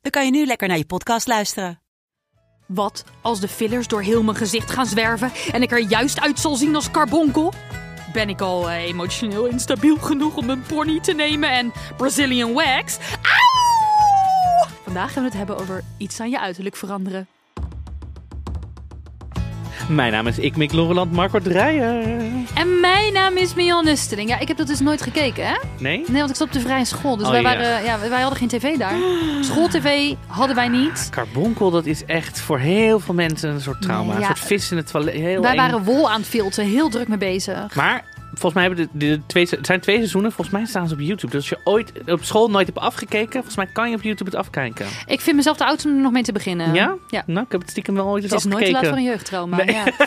dan kan je nu lekker naar je podcast luisteren. Wat als de fillers door heel mijn gezicht gaan zwerven en ik er juist uit zal zien als carbonkel? Ben ik al eh, emotioneel instabiel genoeg om een pony te nemen en Brazilian wax? Auw! Vandaag gaan we het hebben over iets aan je uiterlijk veranderen. Mijn naam is Ik Mik Loreland Marco Dreyer. En mijn naam is Mian Nusteling. Ja, ik heb dat dus nooit gekeken, hè? Nee? Nee, want ik zat op de vrije school. Dus Oh, wij, ja. waren, ja, wij hadden geen tv daar. Schooltv hadden wij niet. Carbonkel, dat is echt voor heel veel mensen een soort trauma. Nee, Een ja. soort vis in het toilet. Heel wij eng. waren wol aan het filteren, heel druk mee bezig. Maar volgens mij hebben de, de twee, het zijn twee seizoenen. Volgens mij staan ze op YouTube. Dus als je ooit op school nooit hebt afgekeken, volgens mij kan je op YouTube het afkijken. Ik vind mezelf de oudste om er nog mee te beginnen. ja? Ja. Nou, ik heb het stiekem wel ooit eens Het is nooit te laat afgekeken. voor een jeugdtrauma. Nee. Ja.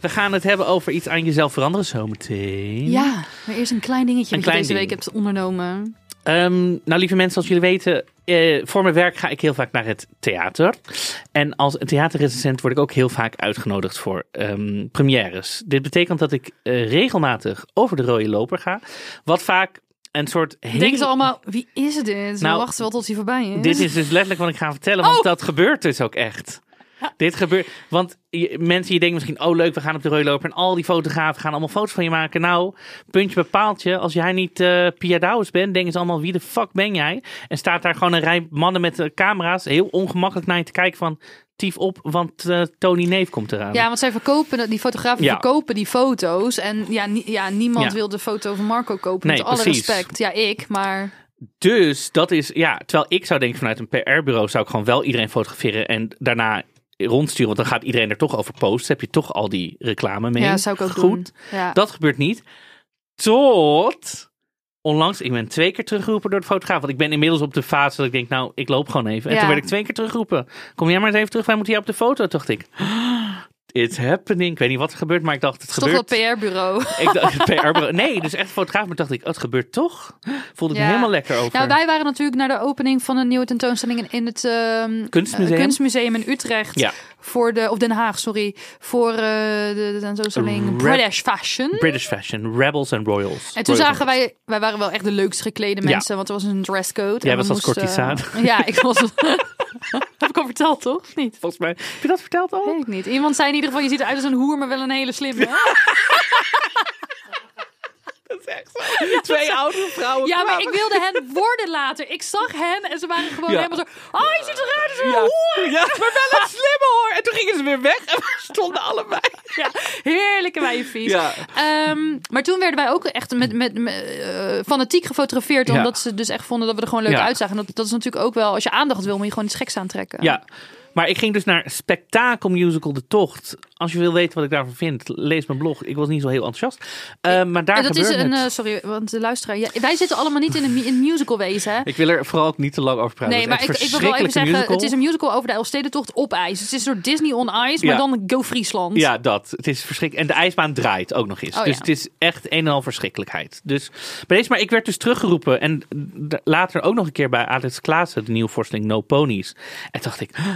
We gaan het hebben over iets aan jezelf veranderen zometeen. ja, maar eerst een klein dingetje Een je klein deze ding. week hebt ondernomen. Ehm, nou, lieve mensen, als jullie weten, eh, voor mijn werk ga ik heel vaak naar het theater. En als theaterrecensent word ik ook heel vaak uitgenodigd voor ehm, premières. Dit betekent dat ik eh, regelmatig over de rode loper ga. Wat vaak een soort. hele- Denken ze allemaal, wie is dit? Nou, We wachten wel tot hij voorbij is. Dit is dus letterlijk wat ik ga vertellen, want Oh! dat gebeurt dus ook echt. Dit gebeurt, want je- mensen, je denkt misschien, oh leuk, we gaan op de rode loper en al die fotografen gaan allemaal foto's van je maken. Nou, puntje bepaalt je, als jij niet eh Pia Douwes bent, denken ze allemaal, wie de fuck ben jij? En staat daar gewoon een rij mannen met eh, camera's, heel ongemakkelijk naar je te kijken van, tief op, want eh, Tony Neef komt eraan. Ja, want zij verkopen, die fotografen Ja. verkopen die foto's. En ja, ja niemand Ja. wil de foto van Marco kopen. Nee, met alle precies. respect. Ja, ik, maar... Dus dat is, ja, terwijl ik zou denken vanuit een PR-bureau zou ik gewoon wel iedereen fotograferen en daarna rondsturen, want dan gaat iedereen er toch over posten. Heb je toch al die reclame mee. Ja, zou ik ook Goed. doen. Ja. Dat gebeurt niet. Tot onlangs, ik ben twee keer teruggeroepen door de fotograaf. Want ik ben inmiddels op de fase dat ik denk, nou, ik loop gewoon even. En Ja. toen werd ik twee keer teruggeroepen. Kom jij maar eens even terug, wij moeten hier op de foto. Dacht ik, it's happening. Ik weet niet wat er gebeurt, maar ik dacht, het is toch gebeurt. wel PR-bureau. Ik dacht, PR nee, dus echt fotograaf. Maar dacht ik, oh, het gebeurt toch? Voelde ik me helemaal lekker over. Nou, wij waren natuurlijk naar de opening van een nieuwe tentoonstelling in- in het ehm, Kunstmuseum. eh, kunstmuseum in Utrecht. Ja. Voor de, of Den Haag, sorry. Voor eh, de, de tentoonstelling Rep- British Fashion. British Fashion, Rebels and Royals. En toen Royals zagen wij, wij waren wel echt de leukst geklede mensen, want er was een dresscode. Jij was als courtisaan. Ja, ik was. Heb ik al verteld, toch? Of niet? Volgens mij, heb je dat verteld al? Weet ik niet. Iemand zei in ieder geval, je ziet eruit als een hoer, maar wel een hele slimme. Dat is echt zo. Twee oude vrouwen Ja, maar ik wilde hen worden later. Ik zag hen en ze waren gewoon Ja. helemaal zo... Oh, je ziet eruit als een Ja. hoer! ja, maar wel een slimme hoor. En toen gingen ze weer weg en we stonden allebei. Ja, heerlijke wijfies. Ja. Ehm, maar toen werden wij ook echt met, met, met, eh, fanatiek gefotografeerd. Omdat ze dus echt vonden dat we er gewoon leuk uitzagen. En dat, dat is natuurlijk ook wel, als je aandacht wil, moet je gewoon iets geks aantrekken. Ja, maar ik ging dus naar Spektakel Musical De Tocht. Als je wil weten wat ik daarvan vind, lees mijn blog. Ik was niet zo heel enthousiast. Eh, maar daar En dat is een, het. eh, sorry, want de luisteraar. Ja, wij zitten allemaal niet in een, in musical wezen. hè? Ik wil er vooral ook niet te lang over praten. Nee, Het maar is ik, wil wel even zeggen, het is een musical over de Elfstedentocht op ijs. Het is een soort Disney on ice, maar Ja. dan Go Friesland. Ja, dat. Het is verschrikkelijk. En de ijsbaan draait ook nog eens. Oh, dus ja. het is echt een en al verschrikkelijkheid. Dus bij deze, maar ik werd dus teruggeroepen. En later ook nog een keer bij Alex Klaassen, de nieuwe voorstelling No Ponies. En dacht ik, "Huh,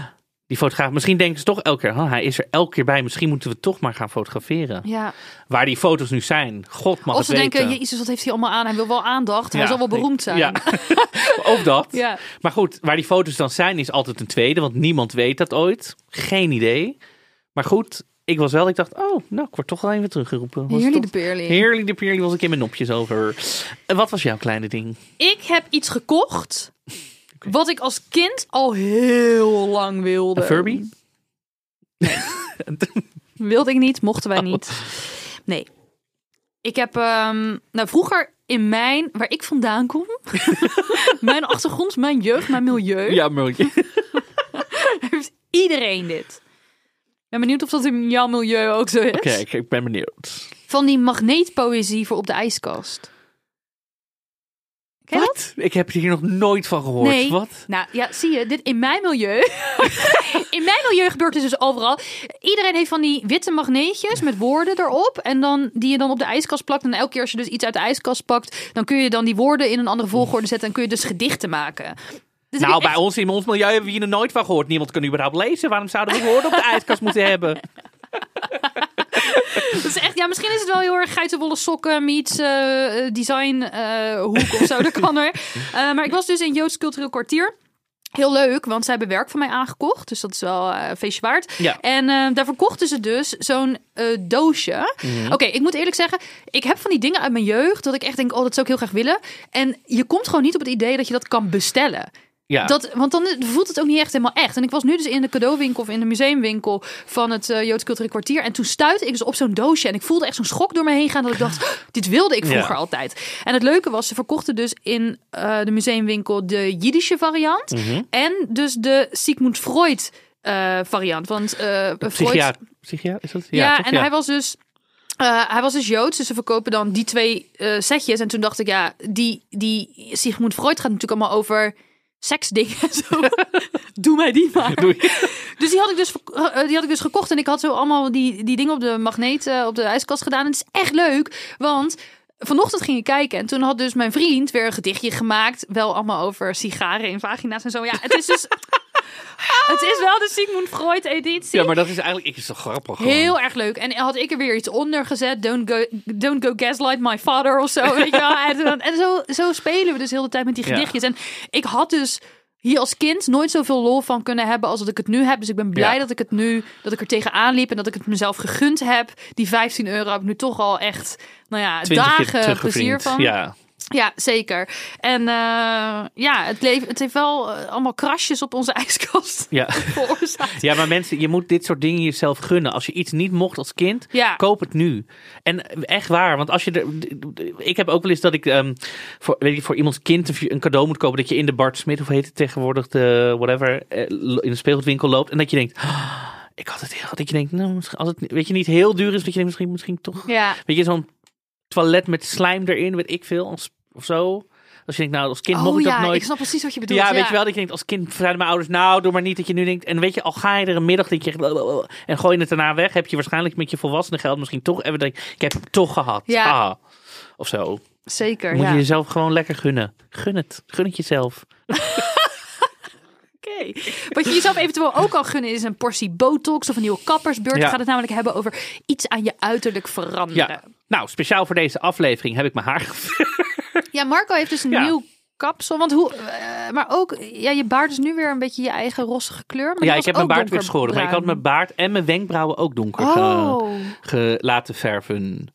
die fotograaf, misschien denken ze toch elke keer, "Huh, hij is er elke keer bij. Misschien moeten we toch maar gaan fotograferen. Ja. Waar die foto's nu zijn, god mag Of het ze denken, jezus, wat heeft hij allemaal aan? Hij wil wel aandacht, hij zal wel beroemd zijn. Ja, of dat. Ja. Maar goed, waar die foto's dan zijn is altijd een tweede, want niemand weet dat ooit. Geen idee. Maar goed, ik was wel, ik dacht, oh, nou, ik word toch wel even teruggeroepen. Was Heerlijk de peerling. Heerlijk de peerling was ik in mijn nopjes over. Wat was jouw kleine ding? Ik heb iets gekocht wat ik als kind al heel lang wilde. Een Furby? Wilde ik niet, mochten Oh. wij niet. Nee. Ik heb, ehm, nou vroeger in mijn, waar ik vandaan kom, mijn achtergrond, mijn jeugd, mijn milieu, Ja, maar heeft iedereen dit. Ik ben benieuwd of dat in jouw milieu ook zo is. Oké, ik, ik ben benieuwd. Van die magneetpoëzie voor op de ijskast. Ken je dat? Wat? Ik heb hier nog nooit van gehoord. Nee. Wat? Nou ja, zie je, dit in mijn milieu. in mijn milieu gebeurt het dus overal. Iedereen heeft van die witte magneetjes met woorden erop. En dan die je dan op de ijskast plakt. En elke keer als je dus iets uit de ijskast pakt, dan kun je dan die woorden in een andere volgorde zetten. En kun je dus gedichten maken. Dus Nou, bij echt- ons in ons milieu hebben we hier nog nooit van gehoord. Niemand kan überhaupt lezen. Waarom zouden we woorden op de ijskast moeten hebben? Dat is echt, ja, misschien is het wel heel erg geitenwolle sokken meets eh, design eh, hoek of zo. Dat kan er. Maar ik was dus in Joods Cultureel Kwartier. Heel leuk, want zij hebben werk van mij aangekocht. Dus dat is wel een feestje waard. Ja. En eh, daar verkochten ze dus zo'n doosje. Mhm. Oké, ik moet eerlijk zeggen, ik heb van die dingen uit mijn jeugd dat ik echt denk, oh, dat zou ik heel graag willen. En je komt gewoon niet op het idee dat je dat kan bestellen. Ja. Dat, want dan voelt het ook niet echt helemaal echt. En ik was nu dus in de cadeauwinkel of in de museumwinkel van het eh, Joods Cultureel Kwartier. En toen stuitte ik dus op zo'n doosje. En ik voelde echt zo'n schok door me heen gaan. Dat ik dacht, "Oh, dit wilde ik vroeger Ja. altijd. En het leuke was, ze verkochten dus in eh, de museumwinkel de Jiddische variant. Mhm. En dus de Sigmund Freud eh, variant. Want Freud... Psychiater. Psychiater, is dat? Ja, toch? en hij was dus. hij was dus Joods, dus ze verkopen dan die twee setjes. En toen dacht ik, ja, die, die Sigmund Freud gaat natuurlijk allemaal over seksdingen en zo. Doe mij die maar. Doei. Dus die had ik dus, verk- eh, die had ik dus gekocht. En ik had zo allemaal die, die dingen op de magneet, eh, op de ijskast gedaan. En het is echt leuk, want vanochtend ging ik kijken. En toen had dus mijn vriend weer een gedichtje gemaakt. Wel allemaal over sigaren in vagina's en zo. Ja, het is dus... het is wel de Sigmund Freud editie. Ja, maar dat is eigenlijk... Ik is toch grappig gewoon. Heel erg leuk. En had ik er weer iets onder gezet. Don't go, don't go gaslight my father of zo. Weet je wel? En, zo, zo spelen we dus heel de tijd met die Ja. gedichtjes. En ik had dus hier als kind nooit zoveel lol van kunnen hebben als dat ik het nu heb. Dus ik ben blij Ja. dat ik het nu, dat ik er tegenaan liep en dat ik het mezelf gegund heb. Die 15 euro heb ik nu toch al echt, nou ja, 20 keer dagen plezier van. Ja. Ja, zeker. En eh, ja, het, leef, het heeft wel eh, allemaal krasjes op onze ijskast Ja. veroorzaakt. ja, maar mensen, je moet dit soort dingen jezelf gunnen. Als je iets niet mocht als kind, Ja. koop het nu. En echt waar, want als je er... Ik heb ook wel eens dat ik ehm, voor, weet je, voor iemands kind een- cadeau moet kopen. Dat je in de Bart Smit, of heet het tegenwoordig, de whatever, eh, in de speelgoedwinkel loopt. En dat je denkt... "Ah, ik had het heel... Dat je denkt, nou, als het weet je, niet heel duur is, dat je denkt, misschien, misschien toch... Ja. Weet je, zo'n toilet met slijm erin, weet ik veel, als- of zo. Als je denkt, nou, als kind mocht Oh ik dat ja, nooit. ik snap precies wat je bedoelt. Ja, weet je wel, dat je denkt als kind zeiden mijn ouders, nou, doe maar niet dat je nu denkt. En weet je, al ga je er een middag dat je en gooi je het daarna weg, heb je waarschijnlijk met je volwassenen geld misschien toch even denk ik heb het toch gehad. Ja. Ah, of zo. Zeker, Moet ja. je jezelf gewoon lekker gunnen. Gun het. Gun het jezelf. Oké. Wat je jezelf eventueel ook kan gunnen is een portie botox of een nieuwe kappersbeurt. Ja. We gaan het namelijk hebben over iets aan je uiterlijk veranderen. Ja. Nou, speciaal voor deze aflevering heb ik mijn haar geverfd. Ja, Marco heeft dus een Ja. nieuw kapsel. Want hoe, eh, maar ook, ja, je baard is nu weer een beetje je eigen rossige kleur. Maar Ja, ik heb mijn baard weer geschoren. Maar ik had mijn baard en mijn wenkbrauwen ook donker Oh, ge- laten verven.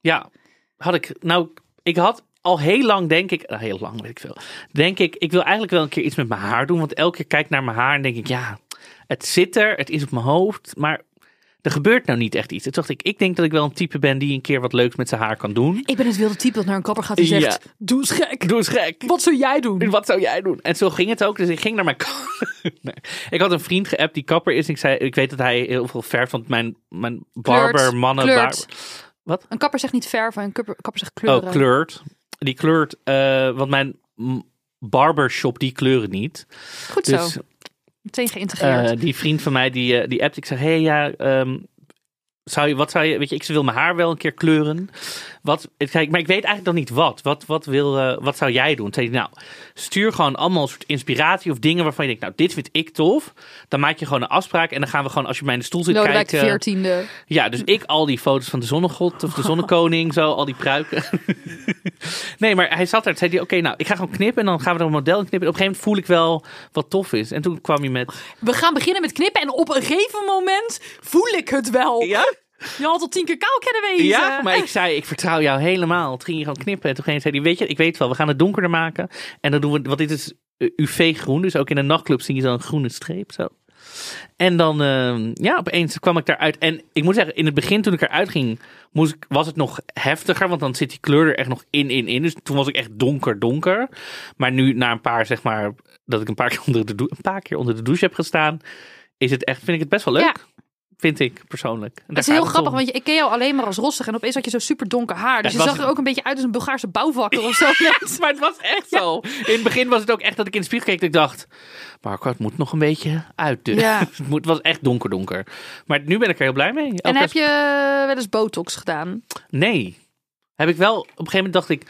Ja, had ik. Nou, ik had al heel lang, denk ik. nou, heel lang, weet ik veel. Denk ik, ik wil eigenlijk wel een keer iets met mijn haar doen. Want elke keer kijk ik naar mijn haar en denk ik, ja, het zit er, het is op mijn hoofd. Maar er gebeurt nou niet echt iets. Toen dacht ik, ik denk dat ik wel een type ben die een keer wat leuks met zijn haar kan doen. ik ben het wilde type dat naar een kapper gaat en Ja. zegt, doe eens gek. Doe eens gek. Wat zou jij doen? Wat zou jij doen? En zo ging het ook. Dus ik ging naar mijn nee. Ik had een vriend geappt die kapper is. En ik zei, ik weet dat hij heel veel verft. Want mijn, mijn barber, mannen, kleurt. barber, Een kapper zegt niet verven, een kapper, kapper zegt kleuren. Oh, kleurt. Die kleurt, eh, want mijn barbershop die kleuren niet. Goed Dus zo. Meteen geïntegreerd. eh, die vriend van mij die, eh, die appt. Ik zeg, hé hey, ja, ehm, zou je, wat zou je, weet je, ik wil mijn haar wel een keer kleuren. Wat, zei, maar ik weet eigenlijk nog niet wat. Wat, wat, wil, eh, wat zou jij doen? Toen zei hij, nou, stuur gewoon allemaal een soort inspiratie of dingen waarvan je denkt, nou, dit vind ik tof. Dan maak je gewoon een afspraak en dan gaan we gewoon, als je bij in de stoel zit Lodewijk kijken. de 14e. Ja, dus ik al die foto's van de zonnegod of de zonnekoning, zo, al die pruiken. nee, maar hij zat daar en zei hij, oké, nou, ik ga gewoon knippen en dan gaan we er een model in knippen. En op een gegeven moment voel ik wel wat tof is. En toen kwam hij met... We gaan beginnen met knippen en op een gegeven moment voel ik het wel. Ja? Je had al tien keer kou kunnen wezen. Ja, maar ik zei, ik vertrouw jou helemaal. Toen ging hij gewoon knippen. En toen ging zei hij, weet je, ik weet wel, we gaan het donkerder maken. En dan doen we, want dit is eh, UV-groen, dus ook in een nachtclub zie je zo'n groene streep, zo. En dan, eh, ja, opeens kwam ik daaruit. En ik moet zeggen, in het begin toen ik eruit ging, moest ik, was het nog heftiger. Want dan zit die kleur er echt nog in, in, in. Dus toen was ik echt donker, donker. Maar nu, na een paar, zeg maar, dat ik een paar keer onder de, een paar keer onder de douche heb gestaan, is het echt, vind ik het best wel leuk. Ja. Vind ik persoonlijk. Het is heel grappig, om. want ik ken jou alleen maar als rossig en opeens had je zo super donker haar. Dus Ja, je zag er ook een beetje uit als een Bulgaarse bouwvakker of zo. maar het was echt zo. In het begin was het ook echt dat ik in de spiegel keek en ik dacht... Marco, het moet nog een beetje uit. dus. Ja. het, moet, was echt donker donker. Maar nu ben ik er heel blij mee. En heb je wel eens botox gedaan? Nee. Heb ik wel... Op een gegeven moment dacht ik...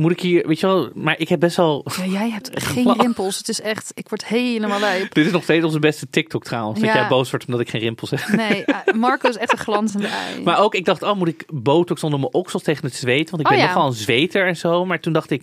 Moet ik hier... Weet je wel... Maar ik heb best wel... Ja, jij hebt geen rimpels. Het is echt, ik word helemaal lijp. Dit is nog steeds onze beste TikTok trouwens. Dat jij boos wordt omdat ik geen rimpels heb. Nee, eh, Marco is echt een glanzende ei. Maar ook, ik dacht, oh, moet ik botox onder mijn oksels tegen het zweet? Want ik Oh, ben ja. nogal een zweter en zo. Maar toen dacht ik,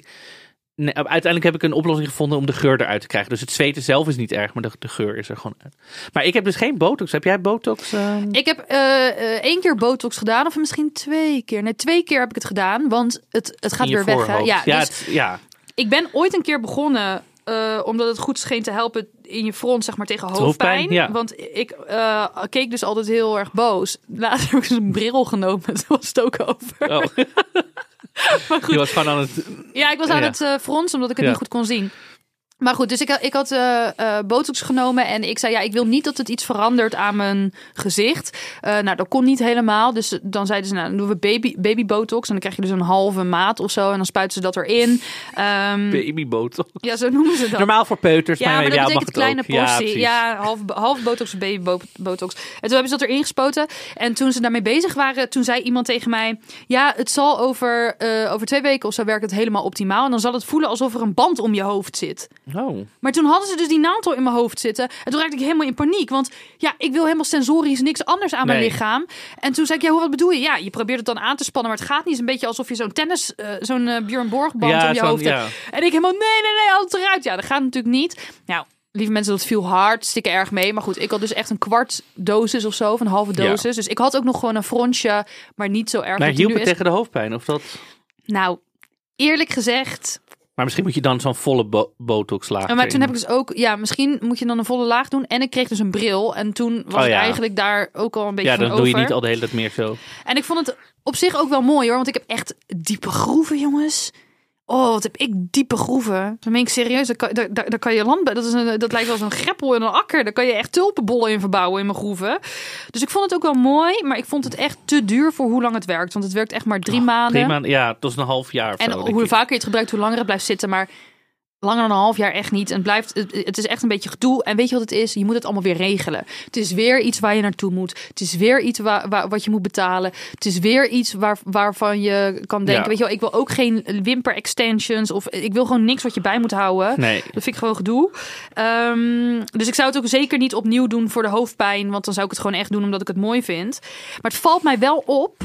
nee, uiteindelijk heb ik een oplossing gevonden om de geur eruit te krijgen. Dus het zweten zelf is niet erg, maar de, de geur is er gewoon uit. Maar ik heb dus geen botox. Heb jij botox? eh? Ik heb eh, eh, één keer botox gedaan, of misschien twee keer. Nee, twee keer heb ik het gedaan, want het, het gaat weer weg. Hè? Ja, ja, dus het- ja. ik ben ooit een keer begonnen, eh, omdat het goed scheen te helpen in je front, zeg maar, tegen hoofdpijn. hoofdpijn, ja. Want ik eh, keek dus altijd heel erg boos. Later heb ik een bril genomen, toen was het ook over. Oh. Maar goed, Je was gewoon aan het... Ja, ik was aan Ja. het fronsen omdat ik het Ja. niet goed kon zien. Maar goed, dus ik, had- ik had eh, eh, botox genomen en ik zei ja, ik wil niet dat het iets verandert aan mijn gezicht. Eh, nou, dat kon niet helemaal. Dus dan zeiden ze, nou, dan doen we baby, baby botox. En dan krijg je dus een halve maat of zo. En dan spuiten ze dat erin. Ehm, Baby botox. ja, zo noemen ze dat. Normaal voor peuters, Ja, maar, dat betekent kleine. Ja, portie. precies. Ja, half, half botox baby bo- botox. En toen hebben ze dat erin gespoten. En toen ze daarmee bezig waren, toen zei iemand tegen mij... Ja, het zal over, over twee weken of zo werkt het helemaal optimaal. En dan zal het voelen alsof er een band om je hoofd zit. Oh. Maar toen hadden ze dus die naald al in mijn hoofd zitten. En toen raakte ik helemaal in paniek. Want ja, ik wil helemaal sensorisch niks anders aan mijn lichaam. En toen zei ik, ja, hoe, wat bedoel je? Ja, je probeert het dan aan te spannen, maar het gaat niet. Het is een beetje alsof je zo'n tennis, eh, zo'n eh, Björn Borg band Ja, om je hoofd hebt. ja. En ik helemaal, nee, nee, nee, altijd eruit. Ja, dat gaat natuurlijk niet. Nou, lieve mensen, dat viel hard, stikken erg mee. Maar goed, ik had dus echt een kwart dosis of zo, of een halve Ja. dosis. Dus ik had ook nog gewoon een frontje, maar niet zo erg. Maar hielp het is. tegen de hoofdpijn? Of dat... Nou, eerlijk gezegd, Maar misschien moet je dan zo'n volle bo botox laag Ja, maar toen heb ik dus ook, ja, misschien moet je dan een volle laag doen. En ik kreeg dus een bril. En toen was Oh, ik ja. eigenlijk daar ook al een beetje Ja, dan doe je niet al de hele tijd meer zo. En ik vond het op zich ook wel mooi hoor. Want ik heb echt diepe groeven, jongens. Oh, wat heb ik diepe groeven. Dan meen ik serieus. Daar kan, daar, kan je land... Dat, is een, dat lijkt wel zo'n greppel in een akker. Daar kan je echt tulpenbollen in verbouwen in mijn groeven. Dus ik vond het ook wel mooi. Maar ik vond het echt te duur voor hoe lang het werkt. Want het werkt echt maar drie maanden. Drie maanden, ja, tot een half jaar of En zo, hoe vaker je het gebruikt, hoe langer het blijft zitten. Maar langer dan een half jaar echt niet. En het, blijft, het, is echt een beetje gedoe. En weet je wat het is? Je moet het allemaal weer regelen. Het is weer iets waar je naartoe moet. Het is weer iets waar, waar, wat je moet betalen. Het is weer iets waar, waarvan je kan denken... Ja. Weet je wel, ik wil ook geen wimper extensions. Of ik wil gewoon niks wat je bij moet houden. Nee. Dat vind ik gewoon gedoe. Ehm, dus ik zou het ook zeker niet opnieuw doen voor de hoofdpijn. Want dan zou ik het gewoon echt doen omdat ik het mooi vind. Maar het valt mij wel op.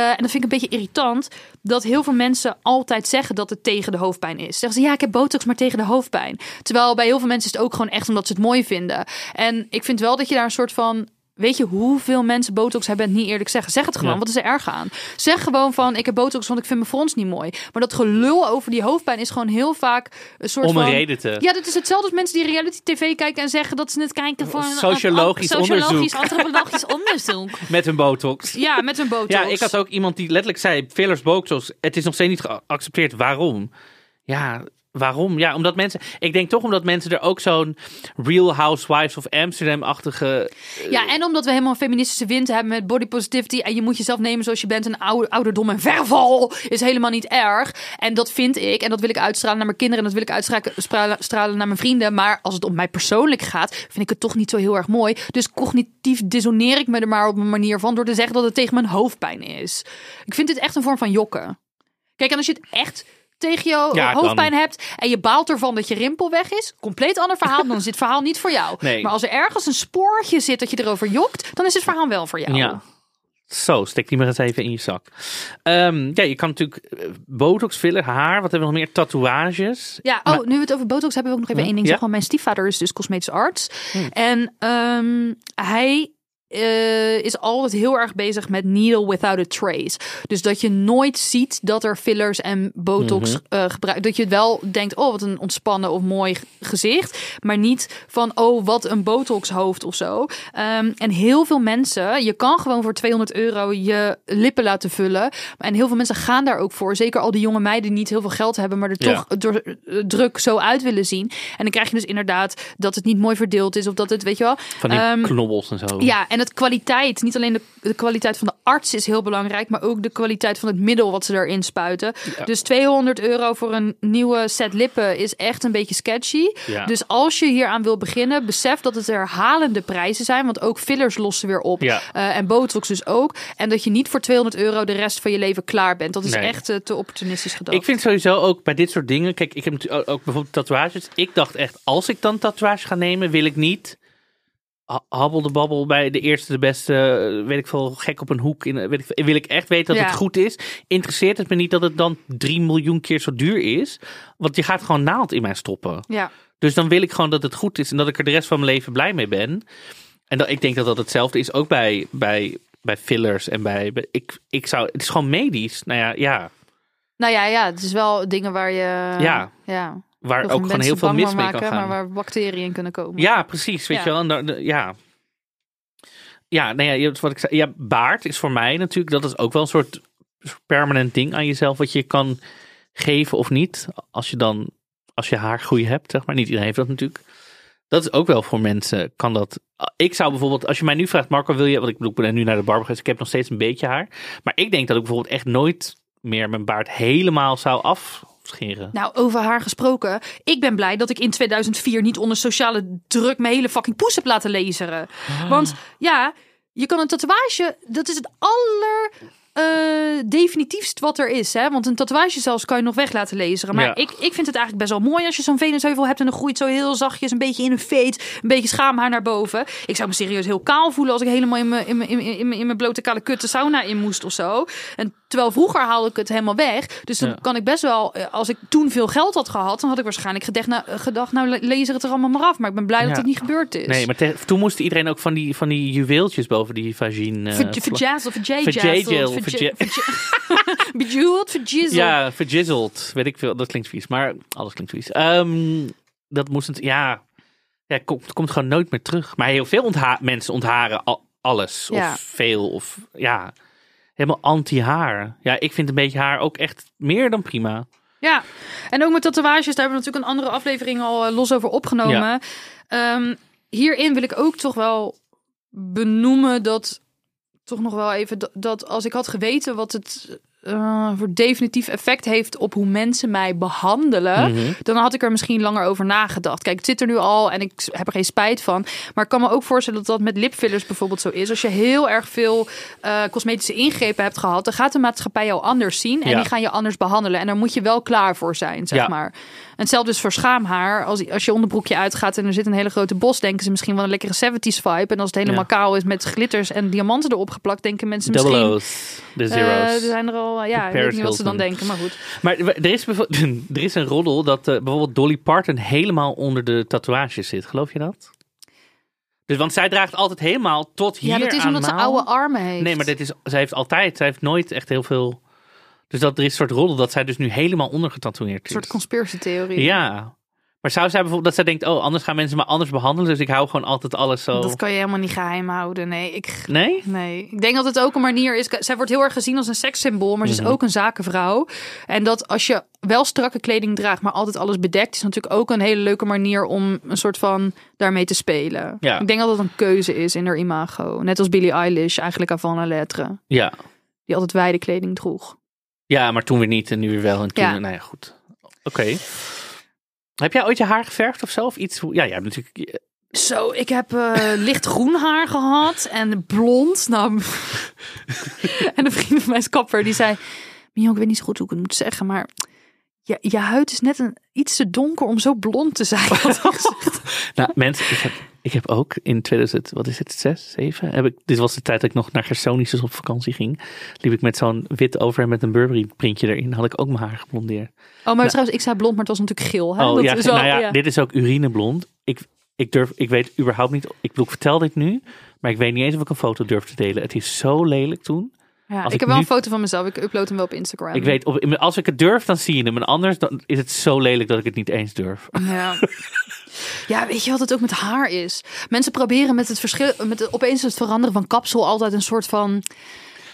eh, en dat vind ik een beetje irritant. Dat heel veel mensen altijd zeggen dat het tegen de hoofdpijn is. Zeggen ze ja, ik heb botox, maar tegen de hoofdpijn. Terwijl bij heel veel mensen is het ook gewoon echt omdat ze het mooi vinden. En ik vind wel dat je daar een soort van. Weet je hoeveel mensen botox hebben en het niet eerlijk zeggen? Zeg het gewoon. Ja. Wat is er erg aan? Zeg gewoon van ik heb botox, want ik vind mijn frons niet mooi. Maar dat gelul over die hoofdpijn is gewoon heel vaak een soort Om van. een reden te... Ja, dat is hetzelfde als mensen die reality tv kijken en zeggen dat ze het kijken voor een Sociologisch sociologisch, onderzoek. antropologisch onderzoek. Met een botox. Ja, met een botox. Ja, ik had ook iemand die letterlijk zei: fillers, botox, het is nog steeds niet geaccepteerd. Waarom? Ja, waarom? Ja, omdat mensen. Ik denk toch omdat mensen er ook zo'n Real Housewives of Amsterdam-achtige. Ja, en omdat we helemaal een feministische wind hebben met body positivity en je moet jezelf nemen zoals je bent en oude, ouderdom en verval is helemaal niet erg. En dat vind ik en dat wil ik uitstralen naar mijn kinderen en dat wil ik uitstralen stralen naar mijn vrienden. Maar als het om mij persoonlijk gaat, vind ik het toch niet zo heel erg mooi. Dus cognitief dissoneer ik me er maar op een manier van door te zeggen dat het tegen mijn hoofdpijn is. Ik vind dit echt een vorm van jokken. Kijk, en als je het echt tegen je Ja, dan- hoofdpijn hebt en je baalt ervan dat je rimpel weg is, compleet ander verhaal, dan is dit verhaal niet voor jou. Nee. Maar als er ergens een spoortje zit dat je erover jokt, dan is dit verhaal wel voor jou. Ja. Zo, stek die maar eens even in je zak. Ehm, ja, je kan natuurlijk eh, botox, filler, haar. Wat hebben we nog meer? Tatoeages. Ja, oh, nu we het over botox hebben, wil ik nog even één ding Ja? zeggen. Want mijn stiefvader is dus cosmetisch arts. Hmm. En ehm, hij eh, is altijd heel erg bezig met needle without a trace. Dus dat je nooit ziet dat er fillers en botox Mhm. eh gebruikt. Dat je wel denkt, oh wat een ontspannen of mooi gezicht. Maar niet van, oh wat een botox hoofd of zo. Ehm, en heel veel mensen, je kan gewoon voor 200 euro je lippen laten vullen. En heel veel mensen gaan daar ook voor. Zeker al die jonge meiden die niet heel veel geld hebben, maar er Ja. toch door eh, druk zo uit willen zien. En dan krijg je dus inderdaad dat het niet mooi verdeeld is of dat het, weet je wel. Van die Ehm, knobbels en zo. ja, en het kwaliteit, niet alleen de, de kwaliteit van de arts is heel belangrijk, maar ook de kwaliteit van het middel wat ze erin spuiten. Dus 200 euro voor een nieuwe set lippen is echt een beetje sketchy. Ja. Dus als je hier aan wil beginnen, besef dat het herhalende prijzen zijn, want ook fillers lossen weer op. Ja. Eh, en botox dus ook. En dat je niet voor 200 euro de rest van je leven klaar bent. Dat is Nee. echt eh, te opportunistisch gedacht. Ik vind sowieso ook bij dit soort dingen. Kijk, ik heb ook, bijvoorbeeld tatoeages. Ik dacht echt, als ik dan tatoeage ga nemen, wil ik niet habbel de babbel bij de eerste, de beste, eh, weet ik veel, gek op een hoek. In, eh, weet ik, veel. wil ik echt weten dat Ja. het goed is. Interesseert het me niet dat het dan 3 miljoen keer zo duur is. Want je gaat gewoon naald in mij stoppen. Ja. Dus dan wil ik gewoon dat het goed is en dat ik er de rest van mijn leven blij mee ben. En dat, ik denk dat dat hetzelfde is ook bij, bij, bij fillers en bij, bij- ik, ik zou, het is gewoon medisch. Nou ja, ja Nou ja, ja, het is wel dingen waar je... Ja. ja waar ook gewoon heel veel mis mee kan gaan. Maar waar bacteriën in kunnen komen. Ja, precies. Weet Ja. je wel. En dan- de- ja. Ja, nou ja, wat ik zei. Ja, baard is voor mij natuurlijk, dat is ook wel een soort permanent ding aan jezelf wat je kan geven of niet. Als je dan, als je haargroei hebt, zeg maar. Niet iedereen heeft dat natuurlijk. Dat is ook wel voor mensen, kan dat. Ik zou bijvoorbeeld, als je mij nu vraagt, Marco, wil je, want ik bedoel, ik ben nu naar de barber geweest, ik heb nog steeds een beetje haar. Maar ik denk dat ik bijvoorbeeld echt nooit meer mijn baard helemaal zou afscheren. Nou, over haar gesproken. Ik ben blij dat ik in 2004 niet onder sociale druk mijn hele fucking poes heb laten laseren. Want ja, je kan een tatoeage, dat is het aller eh, definitiefst wat er is. Hè? Want een tatoeage zelfs kan je nog weg laten laseren. Maar Ja. ik, ik vind het eigenlijk best wel mooi als je zo'n venusheuvel hebt en dan groeit zo heel zachtjes een beetje in een veet, een beetje schaamhaar naar boven. Ik zou me serieus heel kaal voelen als ik helemaal in mijn, in mijn, in mijn, in mijn, in mijn blote kale kut de sauna in moest of zo. En terwijl vroeger haalde ik het helemaal weg. Dus dan Ja. kan ik best wel, eh, als ik toen veel geld had gehad, dan had ik waarschijnlijk gedacht, nou, gedacht, nou het er allemaal maar af. Maar ik ben blij dat het niet gebeurd is. Nee, maar te- toen moest iedereen ook van die, van die juweeltjes boven die vagine. eh, Ver- vla- Verjazzeld, verjazzeld, Verjazzeld, verja- verja- verja- Bejeweled, verjizzeld. Ja, verjizzeld. Weet ik veel. Dat klinkt vies. Maar alles klinkt vies. Ehm, dat moest het. Ja. Ja, het komt, komt gewoon nooit meer terug. Maar heel veel ontha mensen ontharen al- alles. Ja. Of veel. Of ja. Helemaal anti-haar. Ja, ik vind een beetje haar ook echt meer dan prima. Ja, en ook met tatoeages, daar hebben we natuurlijk een andere aflevering al eh, los over opgenomen. Ehm, hierin wil ik ook toch wel benoemen dat toch nog wel even dat, dat als ik had geweten wat het eh, voor definitief effect heeft op hoe mensen mij behandelen, Mhm. dan had ik er misschien langer over nagedacht. Kijk, het zit er nu al en ik heb er geen spijt van. Maar ik kan me ook voorstellen dat dat met lipfillers bijvoorbeeld zo is. Als je heel erg veel eh, cosmetische ingrepen hebt gehad, dan gaat de maatschappij jou anders zien en Ja. die gaan je anders behandelen. En daar moet je wel klaar voor zijn, zeg Ja. maar. En hetzelfde is voor schaamhaar. Als, als je onderbroekje uitgaat en er zit een hele grote bos, denken ze misschien wel een lekkere 70s vibe. En als het helemaal Ja. kaal is met glitters en diamanten erop geplakt, denken mensen Double misschien... O's. De eh, zeros. er zijn er al, ja, ik weet niet wat ze dan denken, maar goed. Maar er is, er is een roddel dat eh, bijvoorbeeld Dolly Parton helemaal onder de tatoeages zit. Geloof je dat? Dus, want zij draagt altijd helemaal tot hier Ja, dat is omdat ze oude armen heeft. Nee, maar dit is, zij heeft altijd, zij heeft nooit echt heel veel. Dus dat er is een soort roddel dat zij dus nu helemaal ondergetatoeëerd Een is. soort conspiracy theorie. Ja. Maar zou zij bijvoorbeeld dat zij denkt, oh, anders gaan mensen me anders behandelen, dus ik hou gewoon altijd alles zo. Dat kan je helemaal niet geheim houden. Nee, ik, Nee? nee. ik denk dat het ook een manier is. Zij wordt heel erg gezien als een sekssymbool, maar ze Mhm. is ook een zakenvrouw. En dat als je wel strakke kleding draagt, maar altijd alles bedekt, is natuurlijk ook een hele leuke manier om een soort van daarmee te spelen. Ja. Ik denk dat dat een keuze is in haar imago. Net als Billie Eilish, eigenlijk avant la lettre. Ja. Die altijd wijde kleding droeg. Ja, maar toen weer niet en nu weer wel. En toen, Ja. nou ja, goed. Oké. Heb jij ooit je haar geverfd of zo? Of iets? Ja, ja, natuurlijk. Zo, ik heb eh, lichtgroen haar gehad en blond. Nou, en een vriend van mij is kapper, die zei... Mion, ik weet niet zo goed hoe ik het moet zeggen, maar... Je, je huid is net een, iets te donker om zo blond te zijn. Nou, mensen, ik heb, ik heb ook in 2000, wat is het, 6, 7? Heb ik, dit was de tijd dat ik nog naar Gersonisus op vakantie ging. Liep ik met zo'n wit overhemd met een Burberry printje erin. Had ik ook mijn haar geblondeerd. Oh, maar trouwens, ik zei blond, maar het was natuurlijk geel. Hè? Oh Dat ja, is wel- nou ja, ja. dit is ook urineblond. Ik, ik durf, ik weet überhaupt niet, ik bedoel, ik vertel dit nu, maar ik weet niet eens of ik een foto durf te delen. Het is zo lelijk toen. Ja, als ik, heb wel nu- een foto van mezelf. Ik upload hem wel op Instagram. Ik weet, op, als ik het durf, dan zie je hem. En anders dan is het zo lelijk dat ik het niet eens durf. Ja. ja, weet je wat het ook met haar is? Mensen proberen met het verschil, met het, opeens het veranderen van kapsel altijd een soort van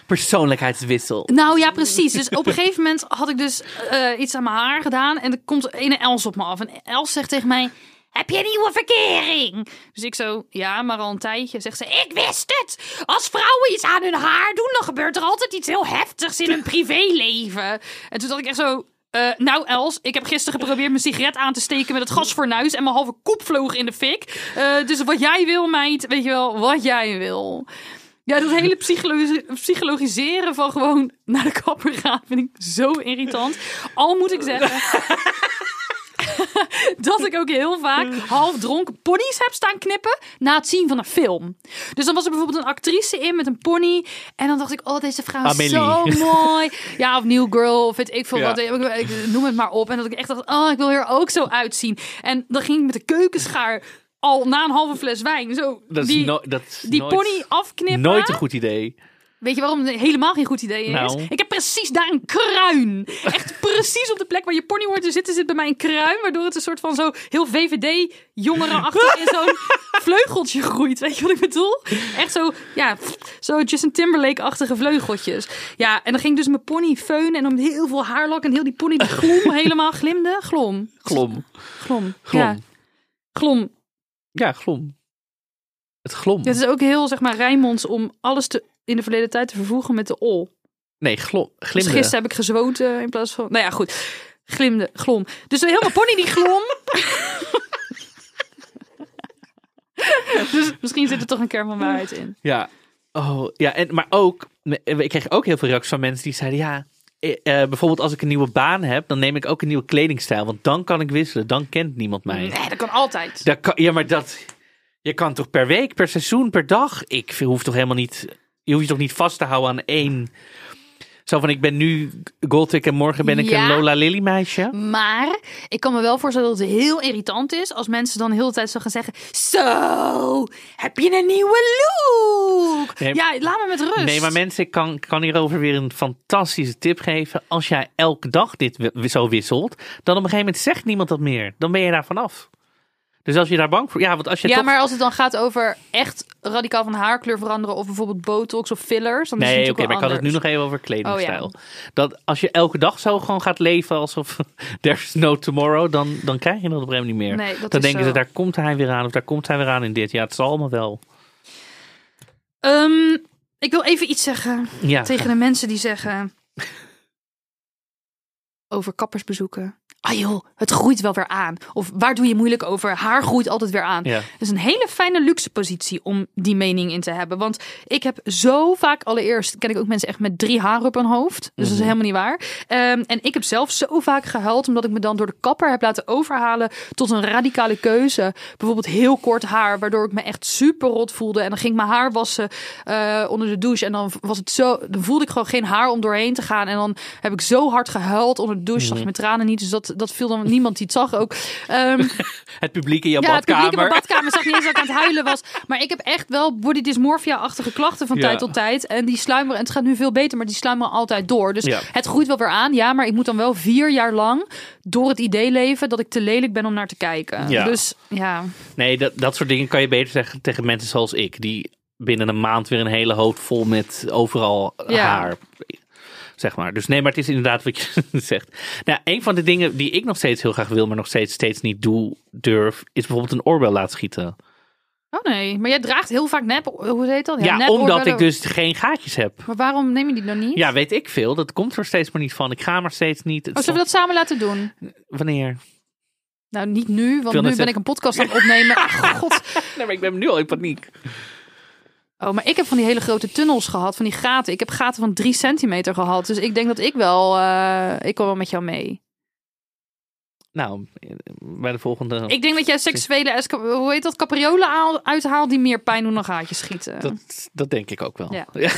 Persoonlijkheidswissel. Nou ja, precies. Dus op een gegeven moment had ik dus eh, iets aan mijn haar gedaan. En er komt ene Els op me af. En Els zegt tegen mij... heb je een nieuwe verkering? Dus ik zo, ja, maar al een tijdje. Zegt ze, ik wist het. Als vrouwen iets aan hun haar doen, dan gebeurt er altijd iets heel heftigs in hun privéleven. En toen dacht ik echt zo, eh, nou Els, ik heb gisteren geprobeerd mijn sigaret aan te steken met het gasfornuis en mijn halve kop vloog in de fik. Eh, dus wat jij wil, meid, weet je wel, wat jij wil. Ja, dat hele psychologi- psychologiseren van gewoon naar de kapper gaan vind ik zo irritant. Al moet ik zeggen dat ik ook heel vaak half dronken ponies heb staan knippen na het zien van een film. Dus dan was er bijvoorbeeld een actrice in met een pony. En dan dacht ik, oh, deze vrouw is zo mooi. Ja, of New Girl, of weet ik veel Ja. wat. Ik, ik noem het maar op. En dat ik echt dacht, oh, ik wil hier ook zo uitzien. En dan ging ik met de keukenschaar al na een halve fles wijn zo Dat is, die, no- dat is die nooit, pony afknippen. nooit een goed idee. Weet je waarom het helemaal geen goed idee is? Nou. Ik heb precies daar een kruin. Echt precies op de plek waar je pony hoort te zitten, zit bij mij een kruin. Waardoor het een soort van zo heel VVD-jongerenachtig in zo'n vleugeltje groeit. Weet je wat ik bedoel? Echt zo, ja, zo Justin Timberlake-achtige vleugeltjes. Ja, en dan ging ik dus mijn pony feunen en dan heel veel haarlak en heel die pony die glom helemaal glimde. Glom. Glom. Glom. Glom. Ja, glom. Ja, glom. Het glom. Het is ook heel, zeg maar, Rijnmonds om alles te, in de verleden tijd te vervoegen met de ol. Nee, glom. Dus Glimde. gisteren heb ik gezwoten in plaats van... Nou ja, goed. Glimde, glom. Dus mijn pony die glom. dus misschien zit er toch een kern van waarheid in. Ja. Oh, ja. En, maar ook, ik kreeg ook heel veel reacties van mensen die zeiden, ja, eh, eh, bijvoorbeeld als ik een nieuwe baan heb, dan neem ik ook een nieuwe kledingstijl. Want dan kan ik wisselen. Dan kent niemand mij. Nee, dat kan altijd. Dat kan, ja, maar dat, je kan toch per week, per seizoen, per dag? Ik hoef toch helemaal niet, je hoeft je toch niet vast te houden aan één. Zo van, ik ben nu Gothic en morgen ben ik Ja. een Lola Lily meisje. Maar ik kan me wel voorstellen dat het heel irritant is als mensen dan de hele tijd zo gaan zeggen: Zo, heb je een nieuwe look? Nee, ja, laat me met rust. Nee, maar mensen, ik kan, kan hierover weer een fantastische tip geven. Als jij elke dag dit zo wisselt, dan op een gegeven moment zegt niemand dat meer. Dan ben je daar vanaf. Dus als je daar bang voor... Ja, want als je Ja, toch... maar als het dan gaat over echt radicaal van haarkleur veranderen of bijvoorbeeld botox of fillers, dan is Nee, oké, maar ik had het nu nog even over kledingstijl. Oh, Dat als je elke dag zo gewoon gaat leven alsof there's no tomorrow, dan, dan krijg je dat op een niet meer. Nee, dat dan denken zo. ze, daar komt hij weer aan of daar komt hij weer aan in dit. Ja, het zal allemaal wel. Ehm, ik wil even iets zeggen Ja, tegen de mensen die zeggen over kappersbezoeken. Ah joh, het groeit wel weer aan. Of waar doe je moeilijk over? Haar groeit altijd weer aan. Ja. Dat is een hele fijne luxe positie om die mening in te hebben. Want ik heb zo vaak, allereerst ken ik ook mensen echt met drie haren op hun hoofd. Dus dat is helemaal niet waar. Ehm, en ik heb zelf zo vaak gehuild omdat ik me dan door de kapper heb laten overhalen tot een radicale keuze. Bijvoorbeeld heel kort haar, waardoor ik me echt super rot voelde. En dan ging ik mijn haar wassen eh, onder de douche. En dan was het zo, dan voelde ik gewoon geen haar om doorheen te gaan. En dan heb ik zo hard gehuild onder de douche. Zag je mijn tranen niet. Dus dat, dat viel dan niemand die het zag ook. Ehm, het publiek in jouw ja, het publiek in badkamer. mijn badkamer zag niet eens dat ik aan het huilen was. Maar ik heb echt wel body dysmorphia-achtige klachten van Ja. tijd tot tijd. En die sluimeren, en het gaat nu veel beter, maar die sluimeren altijd door. Dus Ja. het groeit wel weer aan. Ja, maar ik moet dan wel vier jaar lang door het idee leven dat ik te lelijk ben om naar te kijken. Ja. Dus ja. Nee, dat, dat soort dingen kan je beter zeggen tegen mensen zoals ik. Die binnen een maand weer een hele hoofd vol met overal haar. Zeg maar. Dus nee, maar het is inderdaad wat je zegt. Nou, een van de dingen die ik nog steeds heel graag wil, maar nog steeds, steeds niet doe, durf, is bijvoorbeeld een oorbel laten schieten. Oh nee, maar jij draagt heel vaak nep, hoe heet dat? Ja, nep omdat ik dus geen gaatjes heb. Maar waarom neem je die dan niet? Ja, weet ik veel. Dat komt er steeds maar niet van. Ik ga maar steeds niet. Het Oh, zullen we dat samen laten doen? Wanneer? Nou, niet nu, want nu ben ik een podcast aan het opnemen. Ah, God. Nee, maar ik ben nu al in paniek. Oh, maar ik heb van die hele grote tunnels gehad, van die gaten. Ik heb gaten van drie centimeter gehad. Dus ik denk dat ik wel, eh, ik kom wel met jou mee. Nou, bij de volgende. Ik denk dat jij seksuele, hoe heet dat, capriolen haal- uithaalt die meer pijn doen dan gaatjes schieten. Dat, dat denk ik ook wel. Ja. Ja.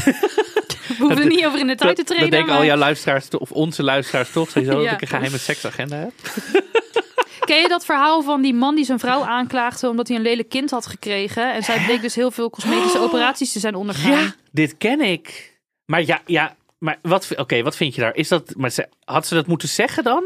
We hoeven er niet over in de tijd te treden. dat denken maar- al jouw luisteraars, of onze luisteraars toch, sowieso, Ja. dat ik een geheime seksagenda heb. Ken je dat verhaal van die man die zijn vrouw aanklaagde omdat hij een lelijk kind had gekregen? En zij bleek dus heel veel cosmetische operaties te zijn ondergaan. Ja, dit ken ik. Maar ja, ja maar wat, oké, wat vind je daar? Is dat, maar ze, had ze dat moeten zeggen dan?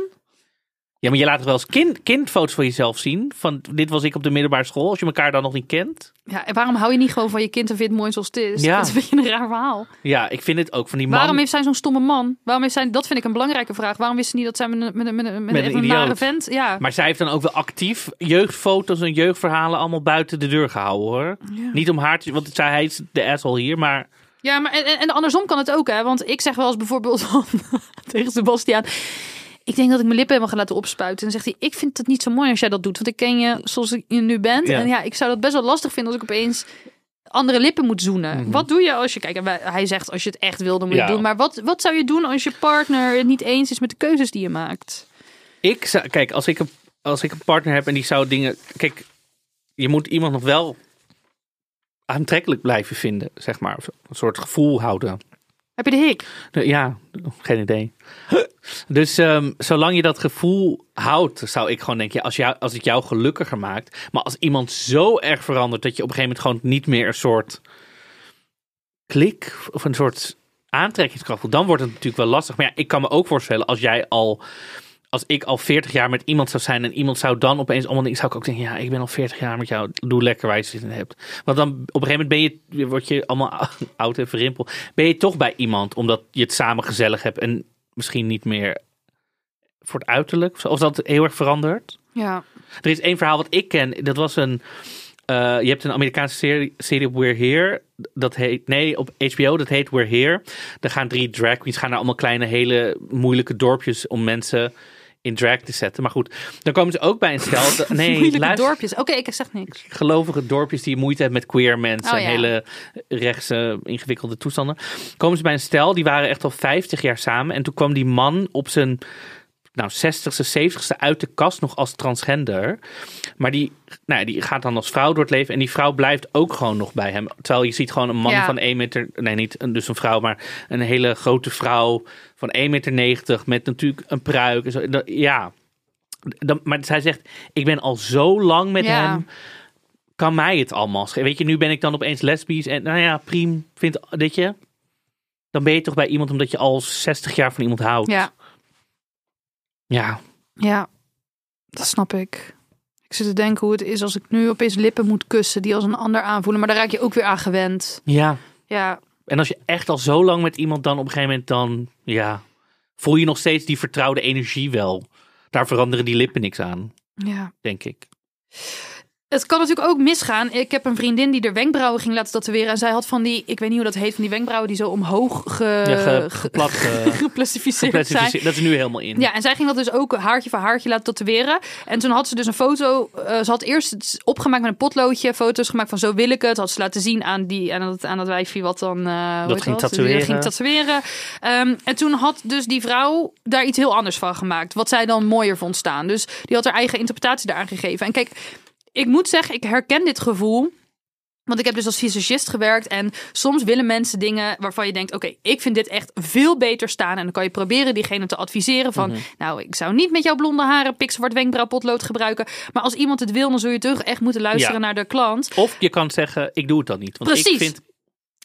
Ja, maar je laat toch wel eens kind, kindfoto's van jezelf zien? Van dit was ik op de middelbare school, als je elkaar dan nog niet kent. Ja, en waarom hou je niet gewoon van je kind en vindt het mooi zoals het is? Ja. Dat is een beetje een raar verhaal. Ja, ik vind het ook van die man. Waarom heeft zij zo'n stomme man? Waarom heeft zij, dat vind ik een belangrijke vraag. Waarom wist ze niet dat zij met een, met een, met een, met Met een, een nare vent... Ja. Maar zij heeft dan ook wel actief jeugdfoto's en jeugdverhalen allemaal buiten de deur gehouden hoor. Niet om haar te... Want zij hij is de asshole hier, maar... Ja, maar en, en en andersom kan het ook, hè? Want ik zeg wel eens bijvoorbeeld van, tegen Sebastiaan. Ik denk dat ik mijn lippen helemaal ga laten opspuiten. En dan zegt hij: Ik vind het niet zo mooi als jij dat doet. Want ik ken je zoals je nu bent. Ja. En ja, ik zou dat best wel lastig vinden als ik opeens andere lippen moet zoenen. Mhm. Wat doe je als je. Kijk, hij zegt: Als je het echt wil, dan moet je Ja. het doen. Maar wat, wat zou je doen als je partner het niet eens is met de keuzes die je maakt? Ik zou... Kijk, als ik, een, als ik een partner heb en die zou dingen... Kijk, je moet iemand nog wel aantrekkelijk blijven vinden, zeg maar. Een soort gevoel houden. Heb je de hik? Ja, geen idee. Dus ehm, zolang je dat gevoel houdt, zou ik gewoon denken, als, jou, als het jou gelukkiger maakt. Maar als iemand zo erg verandert dat je op een gegeven moment gewoon niet meer een soort klik of een soort aantrekkingskracht voelt, dan wordt het natuurlijk wel lastig. Maar ja, ik kan me ook voorstellen als jij al, als ik al 40 jaar met iemand zou zijn en iemand zou dan opeens allemaal dingen, zou ik ook denken, ja, ik ben al 40 jaar met jou, doe lekker waar je zin in hebt. Want dan op een gegeven moment ben je, word je allemaal oud en verrimpeld. Ben je toch bij iemand omdat je het samen gezellig hebt en misschien niet meer voor het uiterlijk, of dat heel erg verandert. Ja. Er is één verhaal wat ik ken. Dat was een. eh, je hebt een Amerikaanse serie, serie op We're Here. Dat heet. Nee, op HBO. Dat heet We're Here. Daar gaan drie drag queens. Gaan naar allemaal kleine, hele moeilijke dorpjes. om mensen in drag te zetten. Maar goed, dan komen ze ook bij een stel. dat- Nee, luister, dorpjes. Oké, ik zeg niks. gelovige dorpjes die moeite hebben met queer mensen. Oh, ja. hele rechtse, ingewikkelde toestanden. Komen ze bij een stel, die waren echt al 50 jaar samen. En toen kwam die man op zijn nou, 60ste, 70ste uit de kast nog als transgender. Maar die, nou, ja, die gaat dan als vrouw door het leven. En die vrouw blijft ook gewoon nog bij hem. Terwijl je ziet gewoon een man Ja. van 1 meter... Nee, niet een- dus een vrouw, maar een hele grote vrouw van 1,90 meter... met natuurlijk een pruik. en zo. Dat- Ja, dan, maar zij zegt, ik ben al zo lang met Ja. hem. Kan mij het allemaal schelen? Weet je, nu ben ik dan opeens lesbisch. En nou ja, priem, vind, weet je... Dan ben je toch bij iemand omdat je al 60 jaar van iemand houdt. Ja. Ja, Ja, dat snap ik. Ik zit te denken hoe het is als ik nu opeens lippen moet kussen die als een ander aanvoelen. Maar daar raak je ook weer aan gewend. ja. Ja, En als je echt al zo lang met iemand dan op een gegeven moment dan... Ja, voel je nog steeds die vertrouwde energie wel. Daar veranderen die lippen niks aan, ja. denk ik. Het kan natuurlijk ook misgaan. Ik heb een vriendin die er wenkbrauwen ging laten tatoeëren. En zij had van die, ik weet niet hoe dat heet, van die wenkbrauwen die zo omhoog ge, Ja, ge- ge- geplat, eh, geplastificeerd zijn. Dat is nu helemaal in. Ja, en zij ging dat dus ook haartje voor haartje laten tatoeëren. En toen had ze dus een foto. eh, ze had eerst opgemaakt met een potloodje. Foto's gemaakt van zo wil ik het. Had ze laten zien aan, die, aan, dat, aan dat wijfje wat dan... eh, heet ging dat? tatoeëren. ging tatoeëren. Ehm, en toen had dus die vrouw daar iets heel anders van gemaakt. Wat zij dan mooier vond staan. Dus die had haar eigen interpretatie daaraan gegeven. En kijk, ik moet zeggen, ik herken dit gevoel. Want ik heb dus als visagist gewerkt en soms willen mensen dingen waarvan je denkt: oké, ik vind dit echt veel beter staan. En dan kan je proberen diegene te adviseren van: nou, ik zou niet met jouw blonde haren pikzwart wenkbrauwpotlood gebruiken. Maar als iemand het wil, dan zul je toch echt moeten luisteren Ja. naar de klant. Of je kan zeggen, ik doe het dan niet. Want ik Precies. vind...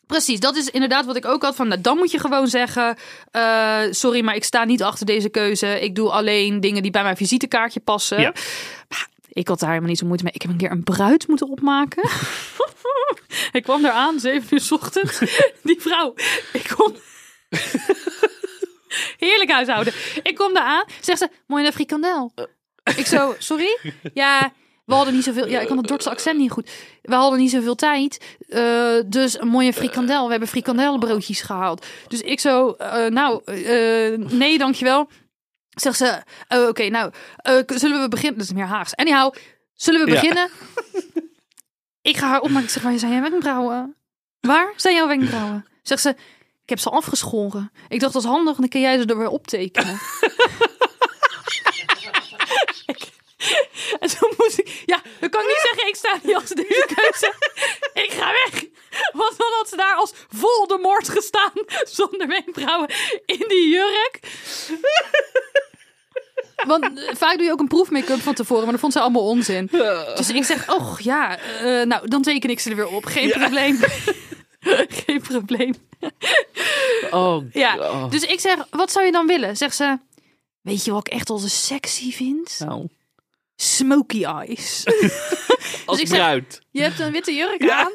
Precies, dat is inderdaad wat ik ook had. Van, nou, dan moet je gewoon zeggen: eh, sorry, maar ik sta niet achter deze keuze. Ik doe alleen dingen die bij mijn visitekaartje passen. Ja. Maar ik had daar helemaal niet zo moeite mee. Ik heb een keer een bruid moeten opmaken. ik kwam daar aan, zeven uur 's ochtends. Die vrouw, ik kom. Heerlijk huishouden. Ik kom daar aan, zegt ze: mooi een frikandel. Ik zo, sorry? Ja, we hadden niet zoveel. Ja, ik kan het Dordtse accent niet goed. We hadden niet zoveel tijd. eh, dus een mooie frikandel. We hebben frikandelbroodjes gehaald. Dus ik zo, eh, nou, eh, nee, dankjewel. Zegt ze, oh, oké, nou, eh, zullen we beginnen? Dat is meer Haags. Anyhow, zullen we Ja. beginnen? ik ga haar opmaken. Ik zeg, waar zijn jouw wenkbrauwen? Waar zijn jouw wenkbrauwen? Zegt ze, ik heb ze afgeschoren. Ik dacht, dat is handig, dan kun jij ze er weer optekenen. En toen moest ik, ja, dan kan ik niet zeggen, ik sta niet als deze keuze. Ik ga weg. Want dan had ze daar als Voldemort gestaan, zonder wenkbrauwen, in die jurk. Want eh, vaak doe je ook een proefmake-up van tevoren, maar dat vond ze allemaal onzin. Dus ik zeg, oh ja, eh, nou, dan teken ik ze er weer op. Geen probleem. Geen probleem. Oh, Ja, oh. dus ik zeg, wat zou je dan willen? Zegt ze, Weet je wat ik echt als sexy vind? Nou, Smoky eyes. als ik zeg-. Je hebt een witte jurk aan.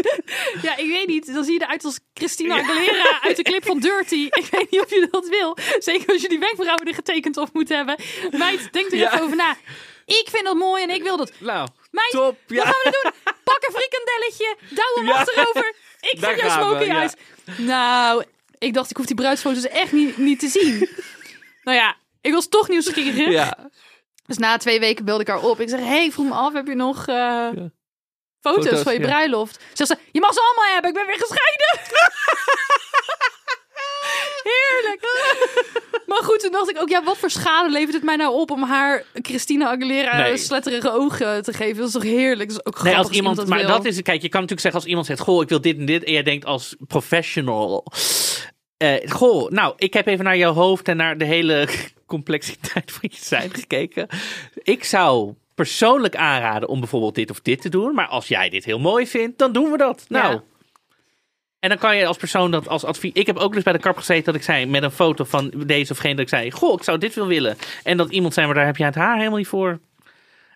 ja, ik weet niet. Dan zie je eruit als Christina Aguilera uit de clip van Dirty. Ik weet niet of je dat wil. Zeker als je die wenkbrauwen er getekend op moet hebben. Meid, denk er Ja. even over na. Ik vind dat mooi en ik wil dat. Nou, Meid, top. Ja. wat gaan we doen? Pak een frikandelletje. Douw hem Ja. achterover. Ik Daar geef jou smoky ja. eyes. Nou, ik dacht ik hoef die bruidsfoto's echt niet, niet te zien. nou ja, ik was toch nieuwsgierig. ja. Dus na twee weken belde ik haar op. Ik zeg, hey, vroeg me af, heb je nog eh, foto's, Foto's, van je ja. bruiloft? Zegt ze, je mag ze allemaal hebben, ik ben weer gescheiden. Heerlijk. maar goed, toen dacht ik ook, ja, wat voor schade levert het mij nou op om haar Christina Aguilera Nee. sletterige ogen te geven? Dat is toch heerlijk? Dat is ook Nee, als iemand, dat maar wil. dat is, kijk, je kan natuurlijk zeggen als iemand zegt, goh, ik wil dit en dit, en jij denkt als professional, eh, goh, nou, ik heb even naar jouw hoofd en naar de hele complexiteit van je zijn gekeken. Ik zou persoonlijk aanraden om bijvoorbeeld dit of dit te doen, maar als jij dit heel mooi vindt, dan doen we dat. Nou. Ja. En dan kan je als persoon dat als advies. Ik heb ook dus bij de kap gezeten dat ik zei met een foto van deze of geen dat ik zei: Goh, ik zou dit wel willen. En dat iemand zei: Maar daar heb je het haar helemaal niet voor.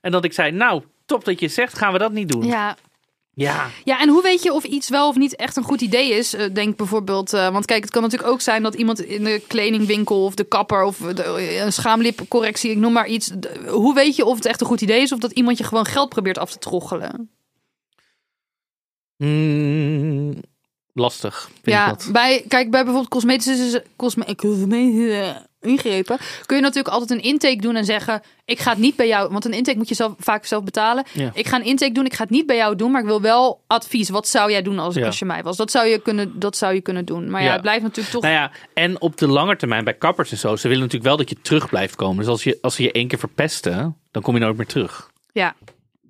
En dat ik zei: Nou, top dat je zegt, gaan we dat niet doen. Ja. Ja. ja, en hoe weet je of iets wel of niet echt een goed idee is? Eh, denk bijvoorbeeld, eh, want kijk, het kan natuurlijk ook zijn dat iemand in de kledingwinkel of de kapper of de, een schaamlipcorrectie, ik noem maar iets. hoe weet je of het echt een goed idee is of dat iemand je gewoon geld probeert af te troggelen? Hmm, lastig. Vind ja, ik dat. bij, kijk, bij bijvoorbeeld cosmetische, cosme, cosmetische ingrepen kun je natuurlijk altijd een intake doen en zeggen: Ik ga het niet bij jou, want een intake moet je zelf, vaak zelf betalen. Ja. Ik ga een intake doen, ik ga het niet bij jou doen, maar ik wil wel advies. Wat zou jij doen als, Ja. als je mij was? Dat zou je kunnen, dat zou je kunnen doen. Maar ja, het blijft natuurlijk toch. Nou ja, en op de lange termijn bij kappers en zo, ze willen natuurlijk wel dat je terug blijft komen. Dus als, je, als ze je één keer verpesten, dan kom je nooit meer terug. Ja,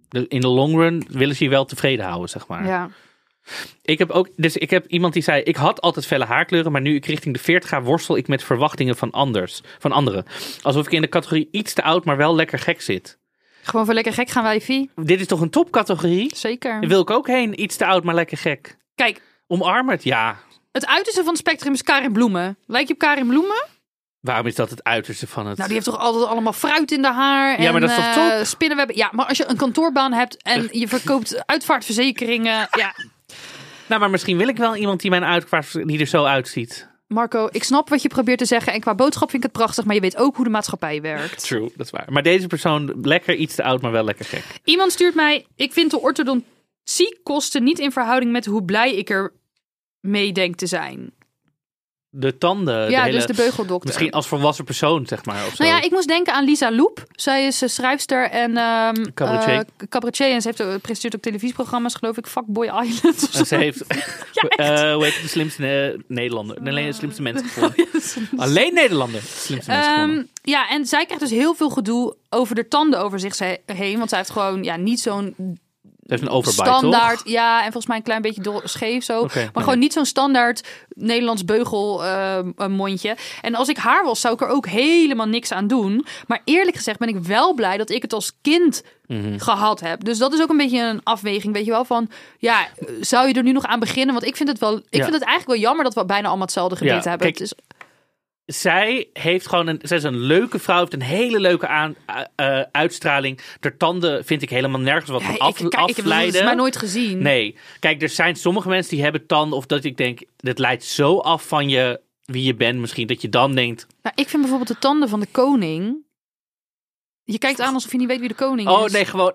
De- In de long run willen ze je wel tevreden houden, zeg maar. ja. Ik heb ook, dus ik heb iemand die zei: Ik had altijd felle haarkleuren, maar nu ik richting de 40 ga, worstel ik met verwachtingen van, anders, van anderen. Alsof ik in de categorie iets te oud, maar wel lekker gek zit. Gewoon voor lekker gek gaan wijfie. Dit is toch een topcategorie? Zeker. Daar wil ik ook heen. Iets te oud, maar lekker gek. Kijk, Omarm het, ja. het uiterste van het spectrum is Karin Bloemen. Lijk je op Karin Bloemen? Waarom is dat het uiterste van het? Nou, die heeft toch altijd allemaal fruit in de haar. Ja, en, maar dat is toch eh? Spinnenwebben. Ja, maar als je een kantoorbaan hebt en je verkoopt uitvaartverzekeringen. Ja, Nou, maar misschien wil ik wel iemand die mijn uitvaart die er zo uitziet. Marco, ik snap wat je probeert te zeggen. En qua boodschap vind ik het prachtig. Maar je weet ook hoe de maatschappij werkt. True, dat is waar. Maar deze persoon, lekker iets te oud, maar wel lekker gek. Iemand stuurt mij. Ik vind de orthodontiekosten niet in verhouding met hoe blij ik er mee denk te zijn. De tanden, ja, de hele, dus de beugeldokter. misschien als volwassen persoon, zeg maar. Of zo. Nou ja, ik moest denken aan Lisa Loep. Zij is eh, schrijfster en ehm Cabaretier. eh, cabaretier. En ze heeft, ook- presenteert ook televisieprogramma's, geloof ik. Fuckboy Island. En ze heeft, Ja, eh hoe heet de slimste eh, Nederlander. Alleen de slimste mensen gevonden. Alleen Nederlander. De slimste mensen Ehm, ja, en zij krijgt dus heel veel gedoe over de tanden over zich heen. Want zij heeft gewoon ja, niet zo'n Een overbite, standaard. toch? Ja, en volgens mij een klein beetje dol- scheef zo. Maar nee. gewoon niet zo'n standaard Nederlands beugel eh, een mondje. En als ik haar was, zou ik er ook helemaal niks aan doen. Maar eerlijk gezegd ben ik wel blij dat ik het als kind Mhm. gehad heb. Dus dat is ook een beetje een afweging, weet je wel, van ja, zou je er nu nog aan beginnen? Want ik vind het wel, ik Ja. vind het eigenlijk wel jammer dat we bijna allemaal hetzelfde Ja, hebben. kijk, Het is, Zij heeft gewoon een, zij is een leuke vrouw, heeft een hele leuke aan, eh, uitstraling. De tanden vind ik helemaal nergens wat ja, ik, af, kijk, ik heb het afleiden. mij nooit gezien. Nee, kijk, er zijn sommige mensen die hebben tanden of dat ik denk, dit leidt zo af van je, wie je bent misschien, dat je dan denkt, Nou, ik vind bijvoorbeeld de tanden van de koning. Je kijkt aan alsof je niet weet wie de koning oh is. nee, gewoon.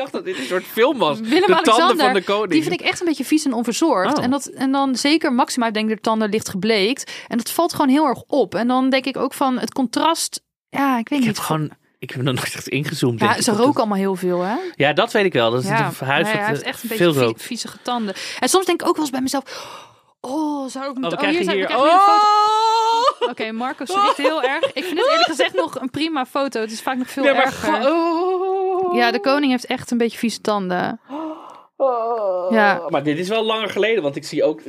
Dacht dat dit een soort film was. Willem de tanden van de koning. Die vind ik echt een beetje vies en onverzorgd. Oh. En, dat, en dan zeker Maxima, ik denk de tanden licht gebleekt. En dat valt gewoon heel erg op. En dan denk ik ook van het contrast. Ja, ik weet ik niet. heb gewoon, ik heb er nog echt ingezoomd. ja, ze roken allemaal heel veel, hè? Ja, dat weet ik wel. Dat is ja, een huis hij heeft eh, echt een veel beetje vie- rookt. viezige tanden. En soms denk ik ook wel eens bij mezelf... Oh, zou ik... Oh, we oh, zijn- hier... we. Oh! Oké, Marco schrikt heel erg. Ik vind het eerlijk gezegd nog een prima foto. Het is vaak nog veel Nee, maar erger. oh. Ja, de koning heeft echt een beetje vieze tanden. Ja. Maar dit is wel langer geleden, want ik zie ook...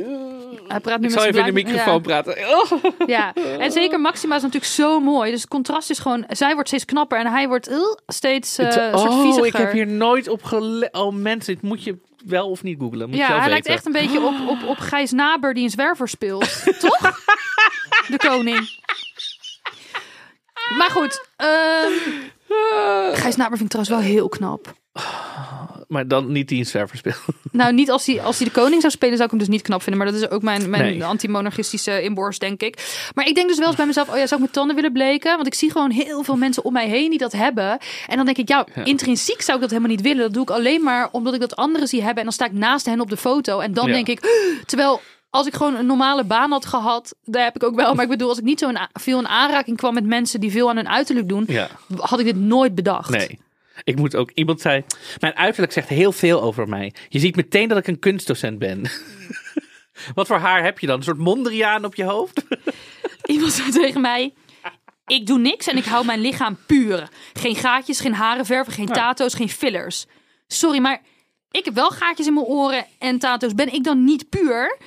Hij praat nu ik met zal even in de microfoon ja. praten. Oh. Ja, en zeker Maxima is natuurlijk zo mooi. Dus het contrast is gewoon... Zij wordt steeds knapper en hij wordt eh, steeds eh, een soort oh, vieziger. ik heb hier nooit op gelet. Oh mensen, dit moet je wel of niet googlen. Moet je Ja, hij lijkt weten. echt een beetje op, op, op Gijs Naber die een zwerver speelt. Toch? De koning. Maar goed, ehm Gijs Naber vind ik trouwens wel heel knap. Maar dan niet die een zwerver speelt. Nou, niet als hij, als hij de koning zou spelen, zou ik hem dus niet knap vinden. Maar dat is ook mijn, mijn Nee. anti-monarchistische inborst, denk ik. Maar ik denk dus wel eens bij mezelf, oh ja, zou ik mijn tanden willen bleken? Want ik zie gewoon heel veel mensen om mij heen die dat hebben. En dan denk ik, ja, intrinsiek zou ik dat helemaal niet willen. Dat doe ik alleen maar omdat ik dat anderen zie hebben. En dan sta ik naast hen op de foto. En dan Ja. denk ik, terwijl... Als ik gewoon een normale baan had gehad, daar heb ik ook wel. Maar ik bedoel, als ik niet zo in, veel in aanraking kwam met mensen die veel aan hun uiterlijk doen, Ja. had ik dit nooit bedacht. Nee. Ik moet ook, iemand zei, mijn uiterlijk zegt heel veel over mij. Je ziet meteen dat ik een kunstdocent ben. Wat voor haar heb je dan? Een soort mondriaan op je hoofd? Iemand zei tegen mij: Ik doe niks en ik hou mijn lichaam puur. Geen gaatjes, geen haren verven, geen tato's, geen fillers. Sorry, maar ik heb wel gaatjes in mijn oren en tato's. Ben ik dan niet puur?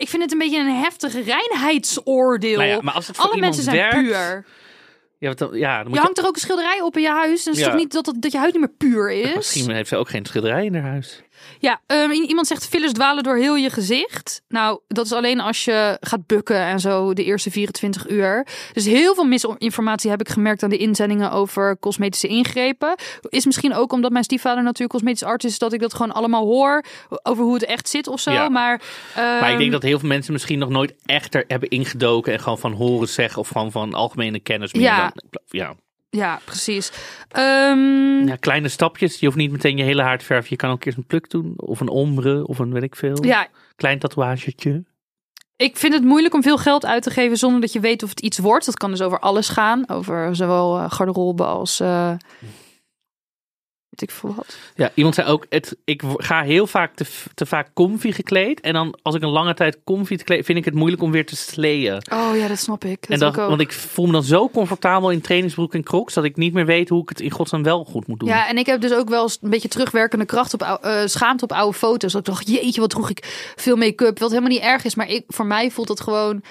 Ik vind het een beetje een heftig reinheidsoordeel. Nou ja, maar als het voor Alle mensen zijn werkt, puur. Ja, dan- ja dan moet Je hangt er ook een schilderij op in je huis. Dan is Ja. toch niet dat, dat, dat je huid niet meer puur is? Misschien heeft ze ook geen schilderij in haar huis. Ja, ehm, iemand zegt fillers dwalen door heel je gezicht. Nou, dat is alleen als je gaat bukken en zo de eerste 24 uur. Dus heel veel misinformatie heb ik gemerkt aan de inzendingen over cosmetische ingrepen. Is misschien ook omdat mijn stiefvader natuurlijk cosmetisch arts is, dat ik dat gewoon allemaal hoor over hoe het echt zit of zo. Ja. Maar, Maar ik ehm, denk dat heel veel mensen misschien nog nooit echt er hebben ingedoken. En gewoon van horen zeggen of gewoon van algemene kennis. meer Ja. dan- ja. Ja, precies. Ehm, ja, kleine stapjes. Je hoeft niet meteen je hele haar te verven. Je kan ook eerst een pluk doen. Of een ombre. Of een weet ik veel. ja, Klein tatoeagetje. Ik vind het moeilijk om veel geld uit te geven zonder dat je weet of het iets wordt. Dat kan dus over alles gaan. Over zowel eh, garderobe als... eh weet ik veel wat. Ja, iemand zei ook, het, ik ga heel vaak te, te vaak comfy gekleed. En dan als ik een lange tijd comfy te kleed, vind ik het moeilijk om weer te sleeën. Oh ja, dat snap ik. Dat En dat, ik ook. want ik voel me dan zo comfortabel in trainingsbroek en crocs, dat ik niet meer weet hoe ik het in godsnaam wel goed moet doen. Ja, en ik heb dus ook wel eens een beetje terugwerkende kracht op eh, schaamte op oude foto's. Dat ik dacht, jeetje, wat droeg ik veel make-up. Wat helemaal niet erg is, maar ik, voor mij voelt het gewoon...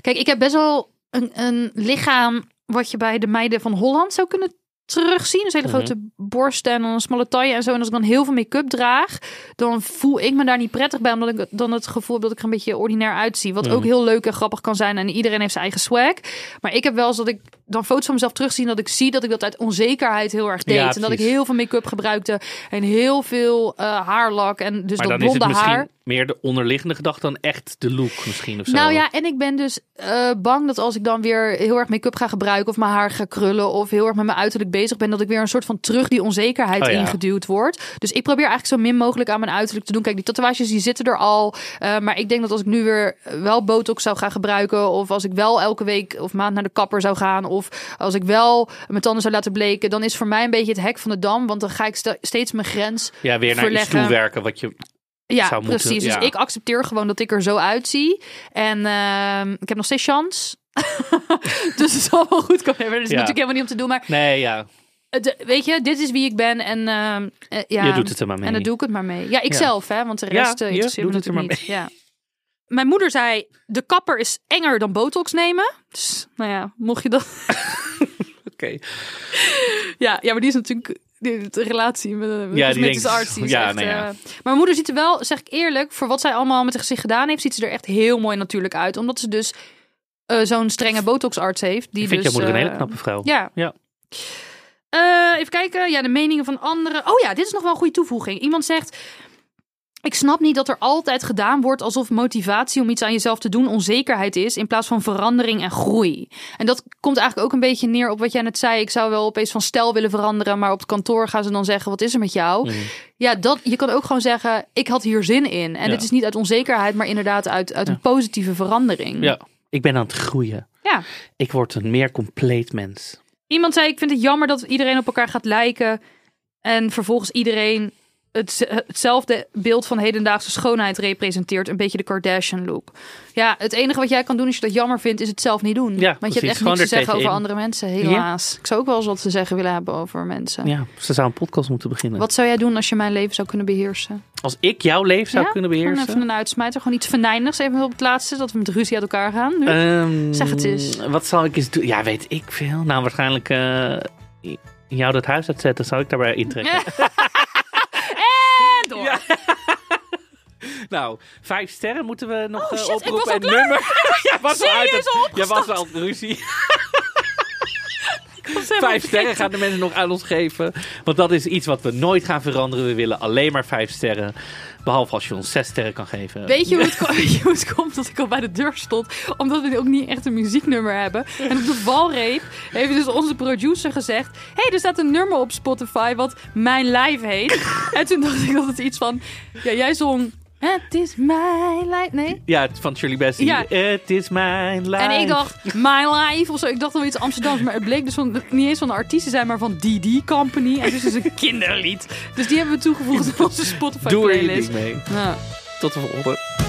Kijk, ik heb best wel een, een lichaam wat je bij de meiden van Holland zou kunnen terugzien. Dus hele Mhm. grote borsten en dan een smalle taille en zo. En als ik dan heel veel make-up draag, dan voel ik me daar niet prettig bij. Omdat ik dan het gevoel heb dat ik er een beetje ordinair uitzie. Wat Mhm. ook heel leuk en grappig kan zijn. En iedereen heeft zijn eigen swag. Maar ik heb wel eens dat ik dan foto's van mezelf terugzie. Dat ik zie dat ik dat uit onzekerheid heel erg deed. Ja, en dat ik heel veel make-up gebruikte. En heel veel eh, haarlak. En dus maar dat dan is het blonde misschien haar. meer de onderliggende gedachte dan echt de look misschien of zo. Nou ja, en ik ben dus eh, bang dat als ik dan weer heel erg make-up ga gebruiken of mijn haar ga krullen of heel erg met mijn uiterlijk bezig ben, dat ik weer een soort van terug die onzekerheid Oh ja. ingeduwd word. Dus ik probeer eigenlijk zo min mogelijk aan mijn uiterlijk te doen. Kijk, die tatoeages die zitten er al, Eh, maar ik denk dat als ik nu weer wel botox zou gaan gebruiken of als ik wel elke week of maand naar de kapper zou gaan of als ik wel mijn tanden zou laten bleken, dan is voor mij een beetje het hek van de dam, want dan ga ik ste- steeds mijn grens ja, weer naar iets verleggen. toe werken wat je... ja, zou moeten, precies. ja. Dus ik accepteer gewoon dat ik er zo uitzie. En ehm, ik heb nog steeds chance. dus het zal wel goed komen. Er is Ja. natuurlijk helemaal niet om te doen. Maar Nee, ja. weet je, dit is wie ik ben. En ehm, eh, ja, Je doet het er maar mee. En dan doe ik het maar mee. Ja, ik Ja. zelf, hè. Want de rest eh, je doet het er natuurlijk niet. Ja. Mijn moeder zei, de kapper is enger dan botox nemen. Dus, nou ja, mocht je dat... Oké. Ja, ja, maar die is natuurlijk de, de relatie met een Ja, arts. Die ja, echt, nou ja. eh, maar mijn moeder ziet er wel, zeg ik eerlijk, voor wat zij allemaal met zich gedaan heeft, ziet ze er echt heel mooi natuurlijk uit. Omdat ze dus eh, zo'n strenge botoxarts heeft. Die Ik vind dus, jouw moeder een eh, hele knappe vrouw. Ja. Ja. Eh, even kijken. Ja, de meningen van anderen. Oh ja, dit is nog wel een goede toevoeging. Iemand zegt. Ik snap niet dat er altijd gedaan wordt alsof motivatie om iets aan jezelf te doen onzekerheid is, in plaats van verandering en groei. En dat komt eigenlijk ook een beetje neer op wat jij net zei. Ik zou wel opeens van stijl willen veranderen, maar op het kantoor gaan ze dan zeggen: wat is er met jou? Mhm. Ja, dat, je kan ook gewoon zeggen: ik had hier zin in. En Ja. dit is niet uit onzekerheid, maar inderdaad uit, uit een positieve verandering. Ja, ik ben aan het groeien. ja. Ik word een meer compleet mens. Iemand zei: Ik vind het jammer dat iedereen op elkaar gaat lijken. En vervolgens iedereen het, hetzelfde beeld van hedendaagse schoonheid representeert. Een beetje de Kardashian look. Ja, het enige wat jij kan doen als je dat jammer vindt, is het zelf niet doen. Ja, Want je hebt echt Gewoon niks te zeggen over andere mensen, helaas. Ik zou ook wel eens wat te zeggen willen hebben over mensen. Ja, ze zou een podcast moeten beginnen. Wat zou jij doen als je mijn leven zou kunnen beheersen? Als ik jouw leven zou Ja? kunnen Gewoon beheersen. even een uitsmijter. Gewoon iets venijnigs even op het laatste. Dat we met ruzie uit elkaar gaan. Nu. Ehm, Zeg het eens. Wat zal ik eens doen? Ja, weet ik veel. Nou, waarschijnlijk eh, jou dat huis uitzetten. Zou ik daarbij intrekken? en door. Ja. Nou, vijf sterren moeten we nog Oh, eh, shit, oproepen. en klaar. nummer. ja, was al uit het, ja, was al ruzie. Vijf sterren gaan de mensen nog aan ons geven. Want dat is iets wat we nooit gaan veranderen. We willen alleen maar vijf sterren. Behalve als je ons zes sterren kan geven. Weet je, hoe het, ko- weet je hoe het komt dat ik al bij de deur stond? Omdat we ook niet echt een muzieknummer hebben. En op de valreep heeft dus onze producer gezegd... Hé, hey, er staat een nummer op Spotify wat Mijn Lijf heet. en toen dacht ik dat het iets van... Ja, jij zong... Het is mijn lijf. Nee? Ja, van Shirley Bassey. Ja. Het is mijn lijf. En ik dacht, My Life of zo. Ik dacht wel iets Amsterdams. Maar het bleek dus van, niet eens van de artiesten zijn, maar van DD Company. En dus is een kinderlied. Dus die hebben we toegevoegd op onze Spotify Doe er playlist. mee. Ja. Tot de volgende.